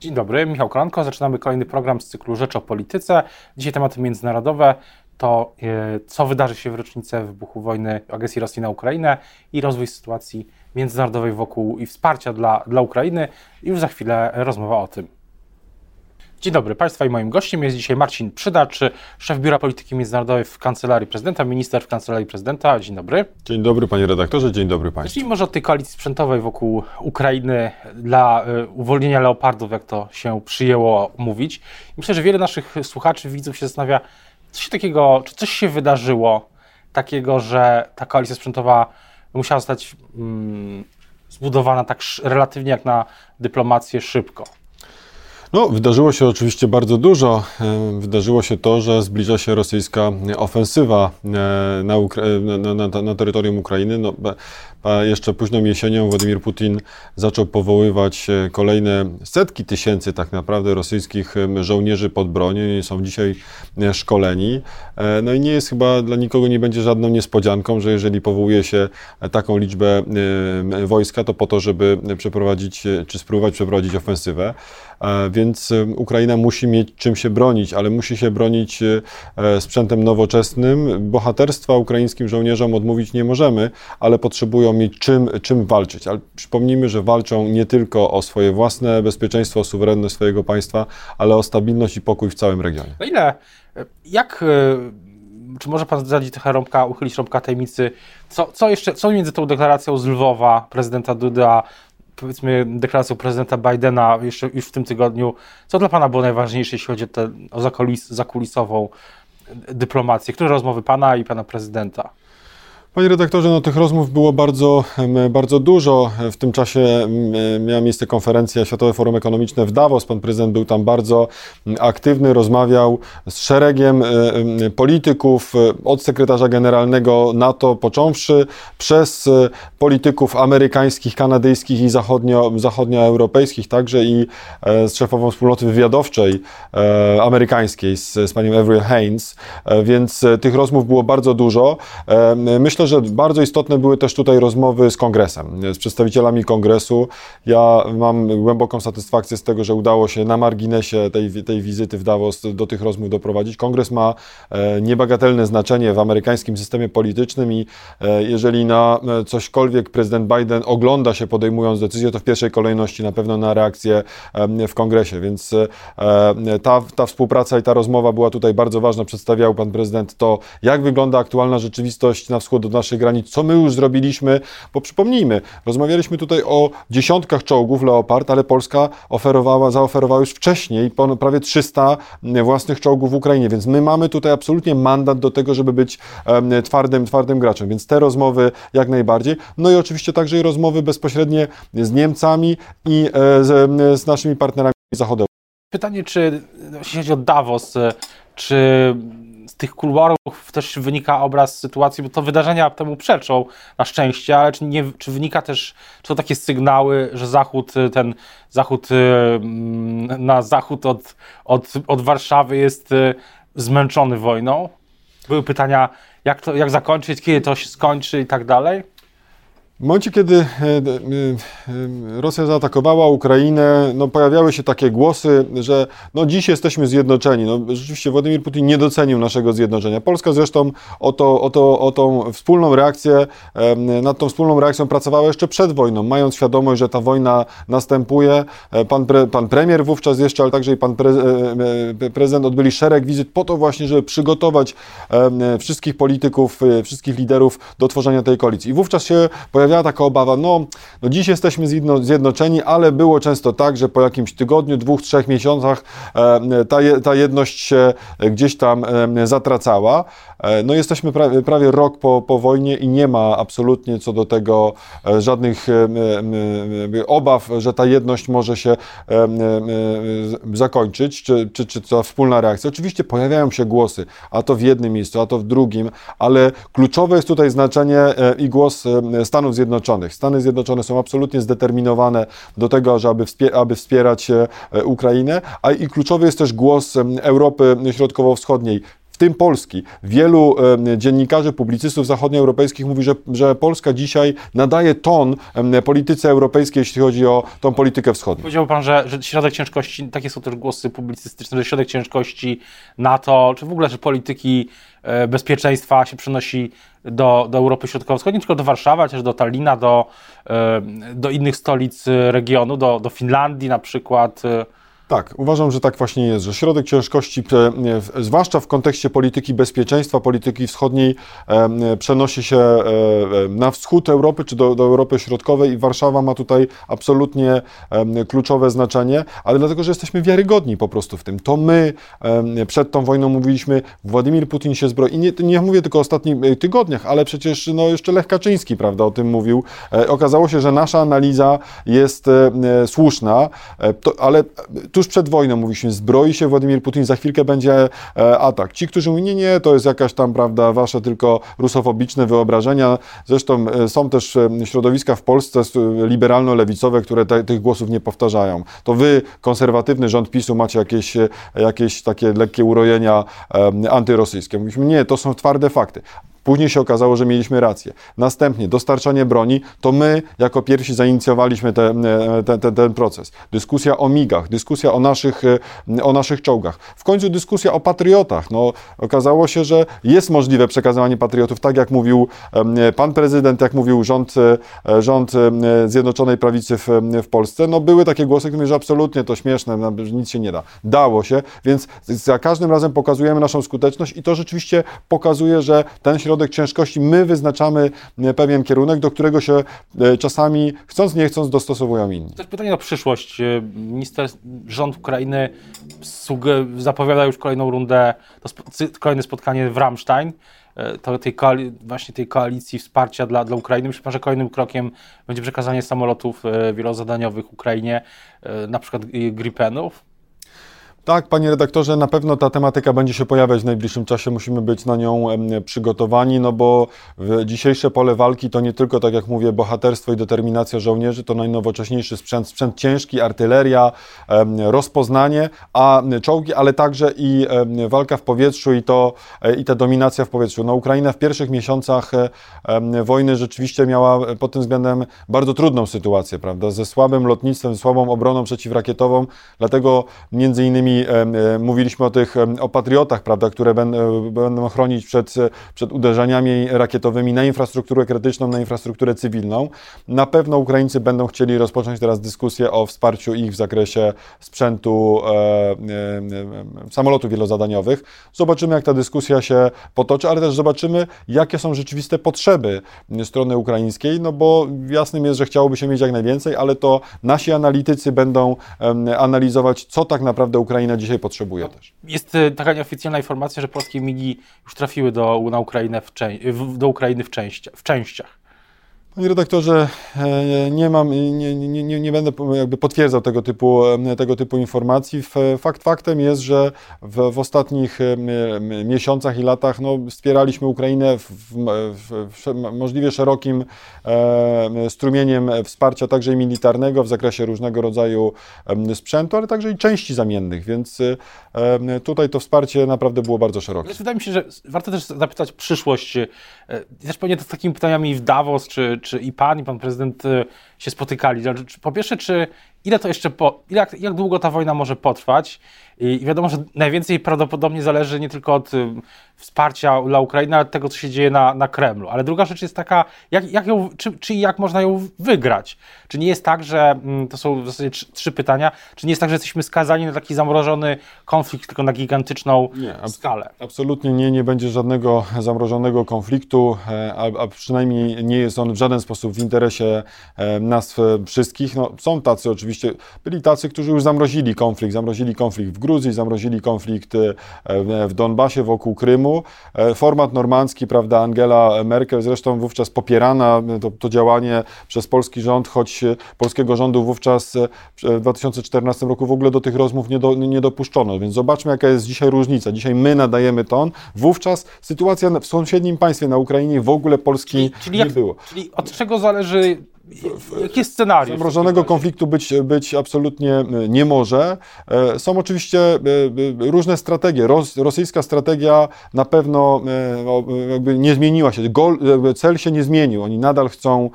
Dzień dobry, Michał Kolanko. Zaczynamy kolejny program z cyklu Rzecz o Polityce. Dzisiaj tematy międzynarodowe to e, co wydarzy się w rocznicę wybuchu wojny, agresji Rosji na Ukrainę i rozwój sytuacji międzynarodowej wokół i wsparcia dla, dla Ukrainy. I już za chwilę rozmowa o tym. Dzień dobry Państwa i moim gościem jest dzisiaj Marcin Przydacz, szef Biura Polityki Międzynarodowej w Kancelarii Prezydenta, minister w Kancelarii Prezydenta. Dzień dobry. Dzień dobry Panie redaktorze, dzień dobry Państwu. Zacznijmy może od tej koalicji sprzętowej wokół Ukrainy dla y, uwolnienia leopardów, jak to się przyjęło mówić. Myślę, że wiele naszych słuchaczy, widzów się zastanawia, co się takiego, czy coś się wydarzyło takiego, że ta koalicja sprzętowa musiała zostać mm, zbudowana tak relatywnie jak na dyplomację szybko. No, wydarzyło się oczywiście bardzo dużo. E, wydarzyło się to, że zbliża się rosyjska ofensywa e, na, na, na, na terytorium Ukrainy. No, jeszcze późną jesienią Władimir Putin zaczął powoływać e, kolejne setki tysięcy tak naprawdę rosyjskich żołnierzy pod bronię. Oni są dzisiaj szkoleni. No i nie jest chyba dla nikogo nie będzie żadną niespodzianką, że jeżeli powołuje się taką liczbę wojska, to po to, żeby przeprowadzić, czy spróbować przeprowadzić ofensywę. Więc Ukraina musi mieć czym się bronić, ale musi się bronić e, sprzętem nowoczesnym. Bohaterstwa ukraińskim żołnierzom odmówić nie możemy, ale potrzebują mieć czym, czym walczyć. Ale przypomnijmy, że walczą nie tylko o swoje własne bezpieczeństwo, o suwerenność swojego państwa, ale o stabilność i pokój w całym regionie. No ile, jak e, czy może pan zdradzić trochę rąbka, uchylić rąbka tajemnicy, co, co jeszcze, co między tą deklaracją z Lwowa prezydenta Duda, powiedzmy deklaracją prezydenta Bidena jeszcze już w tym tygodniu, co dla Pana było najważniejsze, jeśli chodzi o, tę o zakulis, zakulisową dyplomację? Które rozmowy Pana i Pana prezydenta? Panie redaktorze, no tych rozmów było bardzo, bardzo dużo. W tym czasie miała miejsce konferencja Światowe Forum Ekonomiczne w Davos. Pan prezydent był tam bardzo aktywny, rozmawiał z szeregiem polityków, e, od sekretarza generalnego NATO począwszy, przez e, polityków amerykańskich, kanadyjskich i zachodnio, zachodnioeuropejskich, także i e, z szefową wspólnoty wywiadowczej amerykańskiej, z, z panią Avril Haines, więc tych rozmów było bardzo dużo. Myślę, że bardzo istotne były też tutaj rozmowy z kongresem, z przedstawicielami kongresu. Ja mam głęboką satysfakcję z tego, że udało się na marginesie tej, tej wizyty w Davos do tych rozmów doprowadzić. Kongres ma e, niebagatelne znaczenie w amerykańskim systemie politycznym i e, jeżeli na e, cośkolwiek prezydent Biden ogląda się podejmując decyzję, to w pierwszej kolejności na pewno na reakcję w kongresie, więc ta, ta współpraca i ta rozmowa była tutaj bardzo ważna. Przedstawiał pan prezydent to, jak wygląda aktualna rzeczywistość na wschód od naszych granic, co my już zrobiliśmy, bo przypomnijmy, rozmawialiśmy tutaj o dziesiątkach czołgów Leopard, ale Polska oferowała, zaoferowała już wcześniej prawie 300 własnych czołgów w Ukrainie, więc my mamy tutaj absolutnie mandat do tego, żeby być twardym, twardym graczem, więc te rozmowy jak najbardziej, no i oczywiście także i rozmowy bezpośrednie z Niemcami i e, z, z naszymi partnerami zachodowymi. Pytanie, czy jeśli chodzi o Davos, e, czy z tych kuluarów też wynika obraz sytuacji, bo to wydarzenia temu przeczą na szczęście, ale czy, nie, czy wynika też, czy to takie sygnały, że Zachód, ten Zachód mm, na zachód od, od, od Warszawy jest y, zmęczony wojną? Były pytania, jak to, jak zakończyć, kiedy to się skończy i tak dalej? W momencie, kiedy e, e, e, Rosja zaatakowała Ukrainę, no pojawiały się takie głosy, że no dziś jesteśmy zjednoczeni. No, rzeczywiście Władimir Putin nie docenił naszego zjednoczenia. Polska zresztą o, to, o, to, o tą wspólną reakcję, nad tą wspólną reakcją pracowała jeszcze przed wojną, mając świadomość, że ta wojna następuje. Pan, pre, pan premier wówczas jeszcze, ale także i pan pre, prezydent odbyli szereg wizyt po to właśnie, żeby przygotować wszystkich polityków, wszystkich liderów do tworzenia tej koalicji. I wówczas się pojawiła pojawiała taka obawa, no, no dziś jesteśmy zjednoczeni, ale było często tak, że po jakimś tygodniu, dwóch, trzech miesiącach e, ta, ta jedność się gdzieś tam e, zatracała. E, no jesteśmy prawie, prawie rok po, po wojnie i nie ma absolutnie co do tego żadnych obaw, że ta jedność może się zakończyć, czy, czy, czy ta wspólna reakcja. Oczywiście pojawiają się głosy, a to w jednym miejscu, a to w drugim, ale kluczowe jest tutaj znaczenie i głos Stanów Zjednoczonych. Stany Zjednoczone są absolutnie zdeterminowane do tego, żeby aby wspierać e, Ukrainę, a i kluczowy jest też głos Europy Środkowo-Wschodniej w tym Polski. Wielu dziennikarzy, publicystów zachodnioeuropejskich mówi, że, że Polska dzisiaj nadaje ton polityce europejskiej, jeśli chodzi o tą politykę wschodnią. Powiedział Pan, że, że środek ciężkości, takie są też głosy publicystyczne, że środek ciężkości NATO, czy w ogóle, że polityki e, bezpieczeństwa się przenosi do, do Europy Środkowo-Wschodniej, tylko do Warszawy, też do Tallina, do, e, do innych stolic regionu, do, do Finlandii na przykład. E, tak, uważam, że tak właśnie jest, że środek ciężkości, zwłaszcza w kontekście polityki bezpieczeństwa, polityki wschodniej, przenosi się e, na wschód Europy czy do, do Europy Środkowej i Warszawa ma tutaj absolutnie kluczowe znaczenie, ale dlatego, że jesteśmy wiarygodni po prostu w tym. To my przed tą wojną mówiliśmy, Władimir Putin się zbroi. I nie, nie mówię tylko o ostatnich e, tygodniach, ale przecież no, jeszcze Lech Kaczyński prawda, o tym mówił. E, okazało się, że nasza analiza jest słuszna, to, ale tuż przed wojną mówiliśmy, zbroi się Władimir Putin, za chwilkę będzie e, atak. Ci, którzy mówią, nie, nie, to jest jakaś tam, prawda, wasze tylko rusofobiczne wyobrażenia. Zresztą e, są też e, środowiska w Polsce liberalno-lewicowe, które te, tych głosów nie powtarzają. To wy, konserwatywny rząd PiSu, macie jakieś, jakieś takie lekkie urojenia antyrosyjskie. Mówiliśmy, nie, to są twarde fakty. Później się okazało, że mieliśmy rację. Następnie dostarczanie broni, to my jako pierwsi zainicjowaliśmy te, e, te, te, ten proces. Dyskusja o migach, dyskusja o naszych, e, o naszych czołgach. W końcu dyskusja o patriotach. No, okazało się, że jest możliwe przekazywanie patriotów, tak jak mówił pan prezydent, jak mówił rząd, e, rząd Zjednoczonej Prawicy w, w Polsce. No, były takie głosy, które mówiły, że absolutnie to śmieszne, no, nic się nie da. Dało się, więc za każdym razem pokazujemy naszą skuteczność i to rzeczywiście pokazuje, że ten środek środek ciężkości, my wyznaczamy e, pewien kierunek, do którego się e, czasami chcąc, nie chcąc dostosowują inni. Jest pytanie o przyszłość. E, minister, rząd Ukrainy zapowiada już kolejną rundę, kolejne spotkanie w Ramstein to tej właśnie tej koalicji wsparcia dla, dla Ukrainy. Myślę, że kolejnym krokiem będzie przekazanie samolotów wielozadaniowych Ukrainie, na przykład Gripenów. Tak, panie redaktorze, na pewno ta tematyka będzie się pojawiać w najbliższym czasie. Musimy być na nią przygotowani, no bo dzisiejsze pole walki to nie tylko, tak jak mówię, bohaterstwo i determinacja żołnierzy, to najnowocześniejszy sprzęt, sprzęt ciężki, artyleria, rozpoznanie, a czołgi, ale także i walka w powietrzu i to e, i ta dominacja w powietrzu. No Ukraina w pierwszych miesiącach wojny rzeczywiście miała pod tym względem bardzo trudną sytuację, prawda, ze słabym lotnictwem, słabą obroną przeciwrakietową, dlatego między innymi mówiliśmy o tych o patriotach, prawda, które będą chronić przed, przed uderzeniami rakietowymi na infrastrukturę krytyczną, na infrastrukturę cywilną. Na pewno Ukraińcy będą chcieli rozpocząć teraz dyskusję o wsparciu ich w zakresie sprzętu e, e, samolotów wielozadaniowych. Zobaczymy, jak ta dyskusja się potoczy, ale też zobaczymy, jakie są rzeczywiste potrzeby strony ukraińskiej, no bo jasnym jest, że chciałoby się mieć jak najwięcej, ale to nasi analitycy będą analizować, co tak naprawdę Ukraina Ukraina dzisiaj potrzebuje no, też. Jest y, taka nieoficjalna informacja, że polskie migi już trafiły do, na Ukrainę w, do Ukrainy w, części, w częściach. Panie redaktorze, e, nie mam, nie, nie, nie, nie będę jakby potwierdzał tego typu, e, tego typu informacji. Fakt faktem jest, że w, w ostatnich e, miesiącach i latach no, wspieraliśmy Ukrainę w, w, w możliwie szerokim strumieniem wsparcia także i militarnego w zakresie różnego rodzaju sprzętu, ale także i części zamiennych, więc tutaj to wsparcie naprawdę było bardzo szerokie. Wydaje mi się, że warto też zapytać przyszłość, też pewnie z takimi pytaniami w Davos, czy czy i pan, i pan prezydent y, się spotykali. Po pierwsze, czy ile to jeszcze, po, jak, jak długo ta wojna może potrwać? I wiadomo, że najwięcej prawdopodobnie zależy nie tylko od wsparcia dla Ukrainy, ale od tego, co się dzieje na, na Kremlu. Ale druga rzecz jest taka, jak, jak ją, czy, czy jak można ją wygrać? Czy nie jest tak, że to są w zasadzie trzy, trzy pytania, czy nie jest tak, że jesteśmy skazani na taki zamrożony konflikt, tylko na gigantyczną nie, ab skalę? Absolutnie nie, nie będzie żadnego zamrożonego konfliktu, e, a, a przynajmniej nie jest on w żaden sposób w interesie nas e, wszystkich. No, są tacy oczywiście, byli tacy, którzy już zamrozili konflikt, zamrozili konflikt w Gruzji, zamrozili konflikt w Donbasie wokół Krymu. Format normandzki, prawda, Angela Merkel zresztą wówczas popierana, to, to działanie przez polski rząd, choć polskiego rządu wówczas w 2014 roku w ogóle do tych rozmów nie, do, nie dopuszczono, więc zobaczmy jaka jest dzisiaj różnica. Dzisiaj my nadajemy ton, wówczas sytuacja w sąsiednim państwie na Ukrainie w ogóle Polski czyli, czyli nie jak, było. Czyli od czego zależy Jaki jest scenariusz? Zamrożonego konfliktu być, być absolutnie e, nie może. E, są oczywiście e, różne strategie. Ros, rosyjska strategia na pewno nie zmieniła się. Gol, cel się nie zmienił. Oni nadal chcą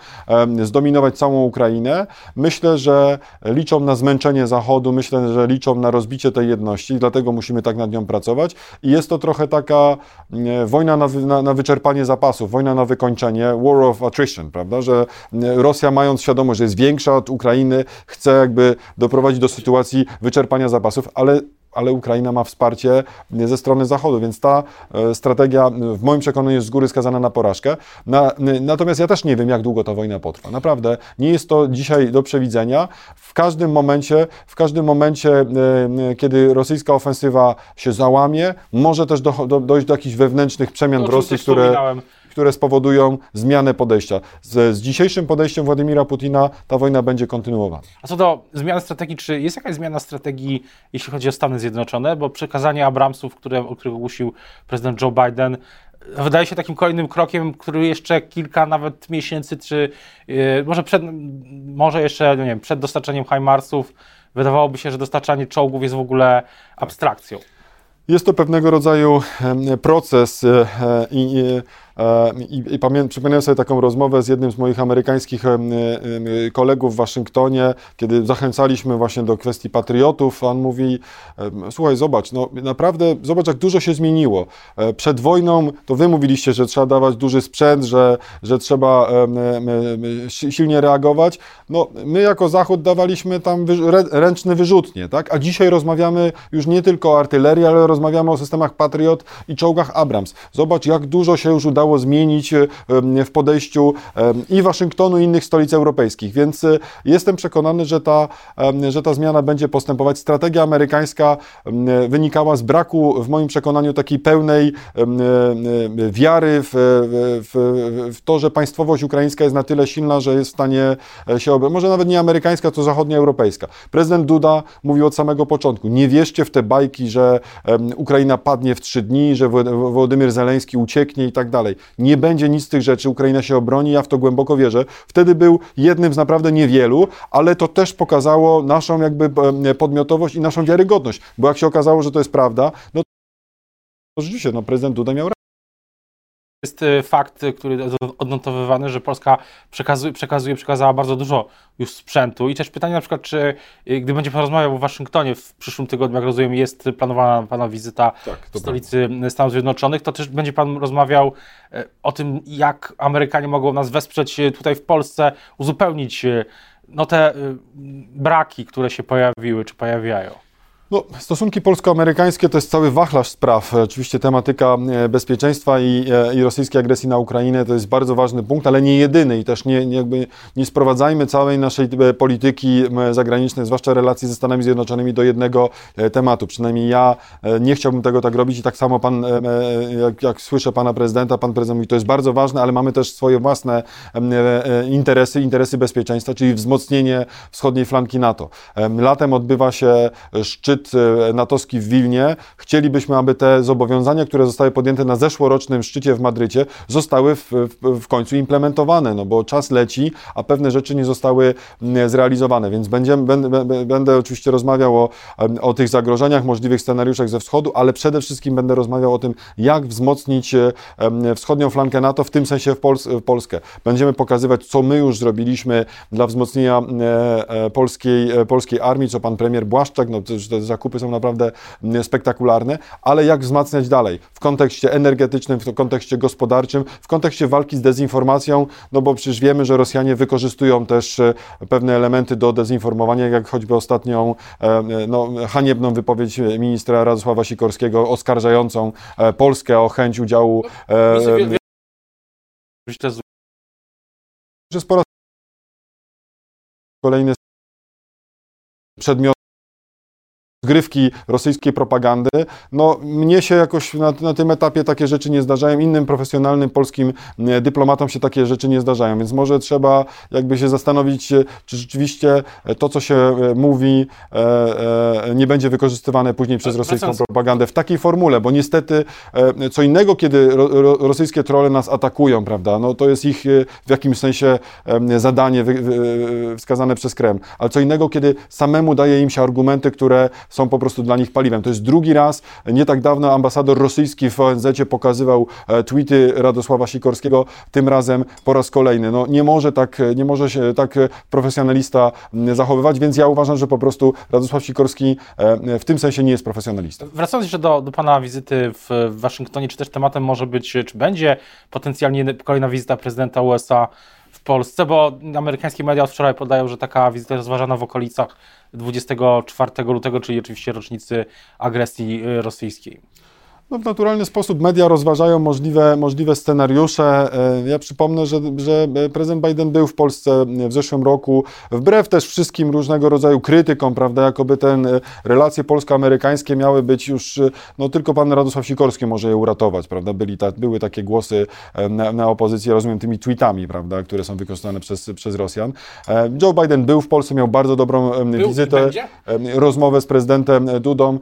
zdominować całą Ukrainę. Myślę, że liczą na zmęczenie Zachodu, myślę, że liczą na rozbicie tej jedności, dlatego musimy tak nad nią pracować. I jest to trochę taka wojna na, na, na wyczerpanie zapasów, wojna na wykończenie, war of attrition, prawda, że Rosja mając świadomość, że jest większa od Ukrainy, chce jakby doprowadzić do sytuacji wyczerpania zapasów, ale ale Ukraina ma wsparcie ze strony Zachodu, więc ta e, strategia w moim przekonaniu jest z góry skazana na porażkę. Na, natomiast ja też nie wiem, jak długo ta wojna potrwa. Naprawdę nie jest to dzisiaj do przewidzenia. W każdym momencie, w każdym momencie, e, kiedy rosyjska ofensywa się załamie, może też do, do, dojść do jakichś wewnętrznych przemian w Rosji, które które spowodują zmianę podejścia. Z, z dzisiejszym podejściem Władimira Putina ta wojna będzie kontynuowana. A co do zmiany strategii, czy jest jakaś zmiana strategii, jeśli chodzi o Stany Zjednoczone? Bo przekazanie Abramsów, które, o których ogłosił prezydent Joe Biden, wydaje się takim kolejnym krokiem, który jeszcze kilka nawet miesięcy, czy yy, może, przed, może jeszcze, no nie wiem, przed dostarczeniem HIMARSów, wydawałoby się, że dostarczanie czołgów jest w ogóle abstrakcją. Jest to pewnego rodzaju proces e, i E, I, i pamię, sobie taką rozmowę z jednym z moich amerykańskich kolegów w Waszyngtonie, kiedy zachęcaliśmy właśnie do kwestii patriotów. On mówi: Słuchaj, zobacz, no naprawdę, zobacz, jak dużo się zmieniło. E, przed wojną to wy mówiliście, że trzeba dawać duży sprzęt, że, że trzeba silnie reagować. No, my jako Zachód dawaliśmy tam ręczny wyrzutnie, tak? A dzisiaj rozmawiamy już nie tylko o artylerii, ale rozmawiamy o systemach Patriot i czołgach Abrams. Zobacz, jak dużo się już udało zmienić e, w podejściu i Waszyngtonu, i innych stolic europejskich. Więc e, jestem przekonany, że ta, że ta zmiana będzie postępować. Strategia amerykańska wynikała z braku, w moim przekonaniu, takiej pełnej wiary w, w, w to, że państwowość ukraińska jest na tyle silna, że jest w stanie e, się obronić. Może nawet nie amerykańska, to zachodnioeuropejska. Prezydent Duda mówił od samego początku, nie wierzcie w te bajki, że Ukraina padnie w trzy dni, że Władimir Zeleński ucieknie i tak dalej. Nie będzie nic z tych rzeczy, Ukraina się obroni, ja w to głęboko wierzę. Wtedy był jednym z naprawdę niewielu, ale to też pokazało naszą jakby podmiotowość i naszą wiarygodność, bo jak się okazało, że to jest prawda, no to rzeczywiście, no prezydent Duda miał rację jest y, fakt, który jest odnotowywany, że Polska przekazuje, przekazuje, przekazała bardzo dużo już sprzętu i też pytanie na przykład, czy y, gdy będzie pan rozmawiał w Waszyngtonie w przyszłym tygodniu, jak rozumiem, jest planowana pana wizyta tak, w stolicy prawda. Stanów Zjednoczonych, to też będzie pan rozmawiał o tym, jak Amerykanie mogą nas wesprzeć tutaj w Polsce, uzupełnić no, te braki, które się pojawiły, czy pojawiają. No, stosunki polsko-amerykańskie to jest cały wachlarz spraw. Oczywiście tematyka e, bezpieczeństwa i, e, i rosyjskiej agresji na Ukrainę to jest bardzo ważny punkt, ale nie jedyny i też nie, nie, nie sprowadzajmy całej naszej e, polityki zagranicznej, zwłaszcza relacji ze Stanami Zjednoczonymi do jednego tematu. Przynajmniej ja nie chciałbym tego tak robić i tak samo pan, jak, jak słyszę pana prezydenta, pan prezydent mówi, to jest bardzo ważne, ale mamy też swoje własne interesy, interesy bezpieczeństwa, czyli wzmocnienie wschodniej flanki NATO. Latem odbywa się szczyt szczyt e, natowski w Wilnie. Chcielibyśmy, aby te zobowiązania, które zostały podjęte na zeszłorocznym szczycie w Madrycie, zostały w, w, w końcu implementowane, no bo czas leci, a pewne rzeczy nie zostały zrealizowane, więc będziemy, będę, będę oczywiście rozmawiał o, o tych zagrożeniach, możliwych scenariuszach ze wschodu, ale przede wszystkim będę rozmawiał o tym, jak wzmocnić wschodnią flankę NATO, w tym sensie w, Pols w Polskę. Będziemy pokazywać, co my już zrobiliśmy dla wzmocnienia e, e, polskiej, polskiej armii, co pan premier Błaszczak, no to, to zakupy są naprawdę mm, spektakularne, ale jak wzmacniać dalej w kontekście energetycznym, w kontekście gospodarczym, w kontekście walki z dezinformacją, no bo przecież wiemy, że Rosjanie wykorzystują też e, pewne elementy do dezinformowania, jak choćby ostatnią e, no, haniebną wypowiedź ministra Radosława Sikorskiego oskarżającą e, Polskę o chęć udziału. Że sporo kolejny przedmiot rozgrywki rosyjskiej propagandy. No, mnie się jakoś na, na tym etapie takie rzeczy nie zdarzają, innym profesjonalnym polskim dyplomatom się takie rzeczy nie zdarzają, więc może trzeba jakby się zastanowić, czy rzeczywiście to, co się mówi, nie będzie wykorzystywane później przez rosyjską propagandę w takiej formule, bo niestety co innego, kiedy rosyjskie trole nas atakują, prawda, no to jest ich w jakimś sensie zadanie wskazane przez Kreml, ale co innego, kiedy samemu daje im się argumenty, które są po prostu dla nich paliwem. To jest drugi raz, nie tak dawno ambasador rosyjski w ONZ pokazywał e, tweety Radosława Sikorskiego, tym razem po raz kolejny. No nie może tak, nie może się tak profesjonalista zachowywać, więc ja uważam, że po prostu Radosław Sikorski e, w tym sensie nie jest profesjonalistą. Wracając jeszcze do, do Pana wizyty w Waszyngtonie, czy też tematem może być, czy będzie potencjalnie kolejna wizyta prezydenta USA w Polsce, bo amerykańskie media od wczoraj podają, że taka wizyta rozważana w okolicach 24 lutego, czyli oczywiście rocznicy agresji y, rosyjskiej. No, w naturalny sposób media rozważają możliwe, możliwe scenariusze. E, ja przypomnę, że, że prezydent Biden był w Polsce w zeszłym roku, wbrew też wszystkim różnego rodzaju krytykom, prawda, jakoby te relacje polsko-amerykańskie miały być już, no tylko pan Radosław Sikorski może je uratować, prawda, Byli ta, były takie głosy e, na, na opozycję, rozumiem, tymi tweetami, prawda, które są wykorzystane przez, przez Rosjan. E, Joe Biden był w Polsce, miał bardzo dobrą był wizytę, rozmowę z prezydentem Dudą.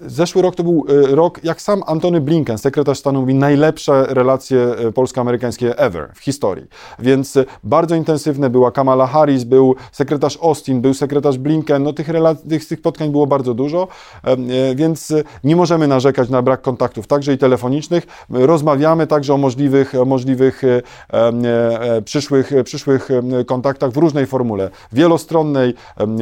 Zeszły rok to był rok, jak sam sam Antony Blinken, sekretarz stanu, mówi najlepsze relacje e, polsko-amerykańskie ever w historii. Więc e, bardzo intensywne była Kamala Harris, był sekretarz Austin, był sekretarz Blinken. No tych, tych, tych spotkań było bardzo dużo, e, więc nie możemy narzekać na brak kontaktów, także i telefonicznych. Rozmawiamy także o możliwych, o możliwych przyszłych, przyszłych kontaktach w różnej formule. Wielostronnej,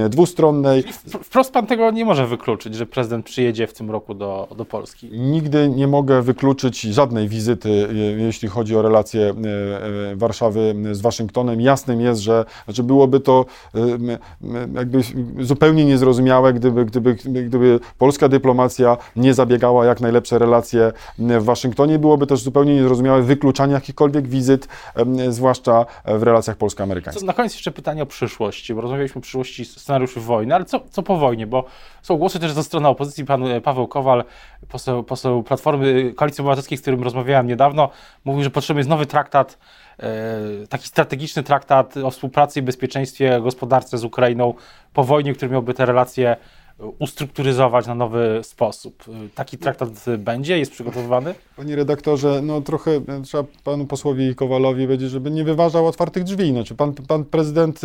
dwustronnej. Wprost pan tego nie może wykluczyć, że prezydent przyjedzie w tym roku do, do Polski. Nigdy nigdy nie mogę wykluczyć żadnej wizyty, jeśli chodzi o relacje e, e, Warszawy z Waszyngtonem. Jasnym jest, że znaczy byłoby to e, jakby zupełnie niezrozumiałe, gdyby, gdyby, gdyby polska dyplomacja nie zabiegała jak najlepsze relacje w Waszyngtonie. Byłoby też zupełnie niezrozumiałe wykluczanie jakichkolwiek wizyt, zwłaszcza w relacjach polsko-amerykańskich. Na koniec jeszcze pytanie o przyszłość, bo rozmawialiśmy o przyszłości scenariuszy wojny, ale co, co po wojnie, bo są głosy też ze strony opozycji, pan Paweł Kowal, poseł, poseł Platformy Koalicji Obywatelskiej, z którym rozmawiałem niedawno, mówił, że potrzebny jest nowy traktat, e, taki strategiczny traktat o współpracy i bezpieczeństwie gospodarce z Ukrainą po wojnie, który miałby te relacje ustrukturyzować na nowy sposób. Taki traktat będzie, jest przygotowywany? Panie redaktorze, no trochę trzeba panu posłowi Kowalowi powiedzieć, żeby nie wyważał otwartych drzwi. Znaczy pan, pan prezydent,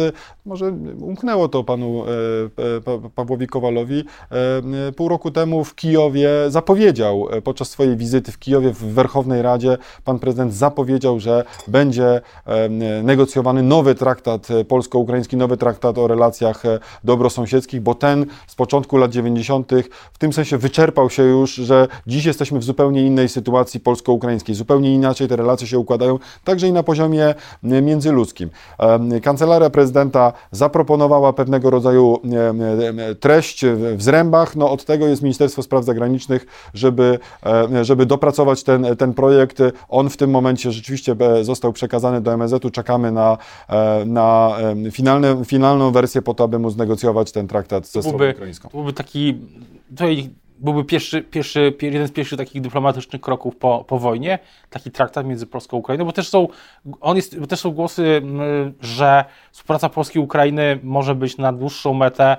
może umknęło to panu e, Pawłowi Kowalowi, e, pół roku temu w Kijowie zapowiedział, e, podczas swojej wizyty w Kijowie w Werchownej Radzie, pan prezydent zapowiedział, że będzie negocjowany nowy traktat polsko-ukraiński, nowy traktat o relacjach dobrosąsiedzkich, bo ten z początku początku lat 90. w tym sensie wyczerpał się już, że dziś jesteśmy w zupełnie innej sytuacji polsko-ukraińskiej. Zupełnie inaczej te relacje się układają, także i na poziomie e, międzyludzkim. Kancelaria prezydenta zaproponowała pewnego rodzaju e, e, treść w zrębach. No, od tego jest Ministerstwo Spraw Zagranicznych, żeby, żeby dopracować ten, ten projekt. On w tym momencie rzeczywiście został przekazany do MSZ-u. Czekamy na, na finalne, finalną wersję po to, aby móc negocjować ten traktat ze stroną ukraińską. Byłby taki, byłby pierwszy, pierwszy, jeden z pierwszych takich dyplomatycznych kroków po, po wojnie, taki traktat między Polską a Ukrainą, bo też są, on jest, też są głosy, że współpraca Polski i Ukrainy może być na dłuższą metę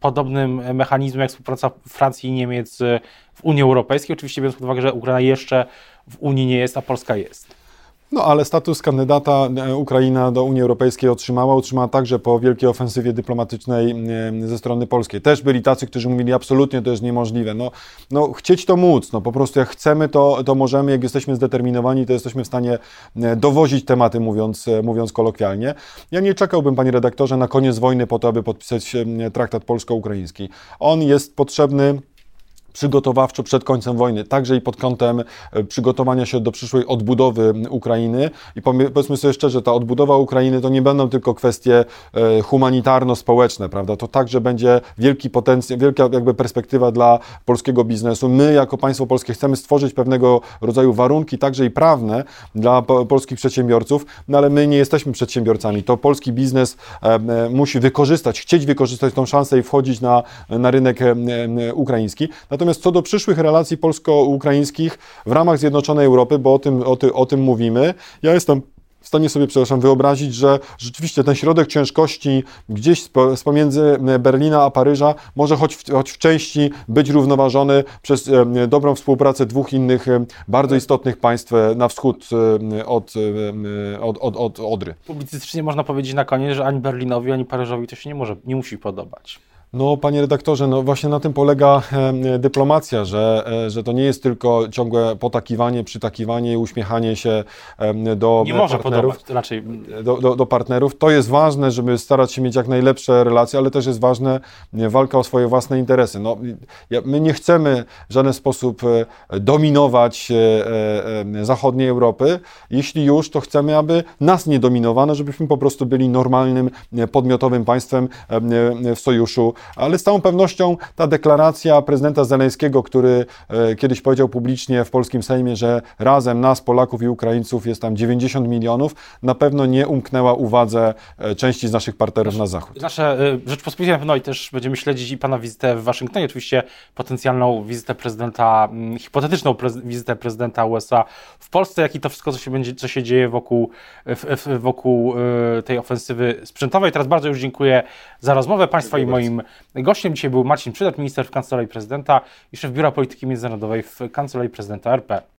podobnym mechanizmem jak współpraca Francji i Niemiec w Unii Europejskiej, oczywiście biorąc pod uwagę, że Ukraina jeszcze w Unii nie jest, a Polska jest. No ale status kandydata e, Ukraina do Unii Europejskiej otrzymała, otrzymała także po wielkiej ofensywie dyplomatycznej e, ze strony polskiej. Też byli tacy, którzy mówili absolutnie to jest niemożliwe. No, no chcieć to móc, no po prostu jak chcemy to, to możemy, jak jesteśmy zdeterminowani, to jesteśmy w stanie e, dowozić tematy, mówiąc, mówiąc kolokwialnie. Ja nie czekałbym, panie redaktorze, na koniec wojny po to, aby podpisać traktat polsko-ukraiński. On jest potrzebny przygotowawczo przed końcem wojny, także i pod kątem e, przygotowania się do przyszłej odbudowy Ukrainy. I powiedzmy sobie szczerze, ta odbudowa Ukrainy to nie będą tylko kwestie e, humanitarno-społeczne, prawda? To także będzie wielki potencjał, wielka jakby perspektywa dla polskiego biznesu. My jako państwo polskie chcemy stworzyć pewnego rodzaju warunki, także i prawne dla polskich przedsiębiorców, no ale my nie jesteśmy przedsiębiorcami. To polski biznes e, musi wykorzystać, chcieć wykorzystać tą szansę i wchodzić na, na rynek ukraiński. Natomiast co do przyszłych relacji polsko-ukraińskich w ramach Zjednoczonej Europy, bo o tym, o, ty, o tym mówimy, ja jestem w stanie sobie, przepraszam, wyobrazić, że rzeczywiście ten środek ciężkości gdzieś z pomiędzy Berlina a Paryża może choć w, choć w części być równoważony przez dobrą współpracę dwóch innych bardzo istotnych państw e, na wschód e, od, od, od, od Odry. Publicystycznie można powiedzieć na koniec, że ani Berlinowi, ani Paryżowi to się nie może, nie musi podobać. No, panie redaktorze, no właśnie na tym polega e, dyplomacja, że, e, że to nie jest tylko ciągłe potakiwanie, przytakiwanie i uśmiechanie się e, do nie może partnerów. Podobać, raczej. Do, do, do, partnerów. To jest ważne, żeby starać się mieć jak najlepsze relacje, ale też jest ważne walka o swoje własne interesy. No, my nie chcemy w żaden sposób dominować zachodniej Europy. Jeśli już, to chcemy, aby nas nie dominowano, żebyśmy po prostu byli normalnym, podmiotowym państwem w sojuszu ale z całą pewnością ta deklaracja prezydenta Zeleńskiego, który e, kiedyś powiedział publicznie w polskim Sejmie, że razem nas, Polaków i Ukraińców jest tam 90 milionów, na pewno nie umknęła uwadze e, części z naszych partnerów na zachód. Nasze e, Rzeczpospolitej na pewno i też będziemy śledzić i Pana wizytę w Waszyngtonie, oczywiście potencjalną wizytę prezydenta, mm, hipotetyczną wizytę prezydenta USA w Polsce, jak i to wszystko, co się, będzie, co się dzieje wokół, wokół tej ofensywy sprzętowej. Teraz bardzo już dziękuję za rozmowę Państwa i moim Gościem dzisiaj był Marcin Przydacz, minister w Kancelarii Prezydenta i szef Biura Polityki Międzynarodowej w Kancelarii Prezydenta RP.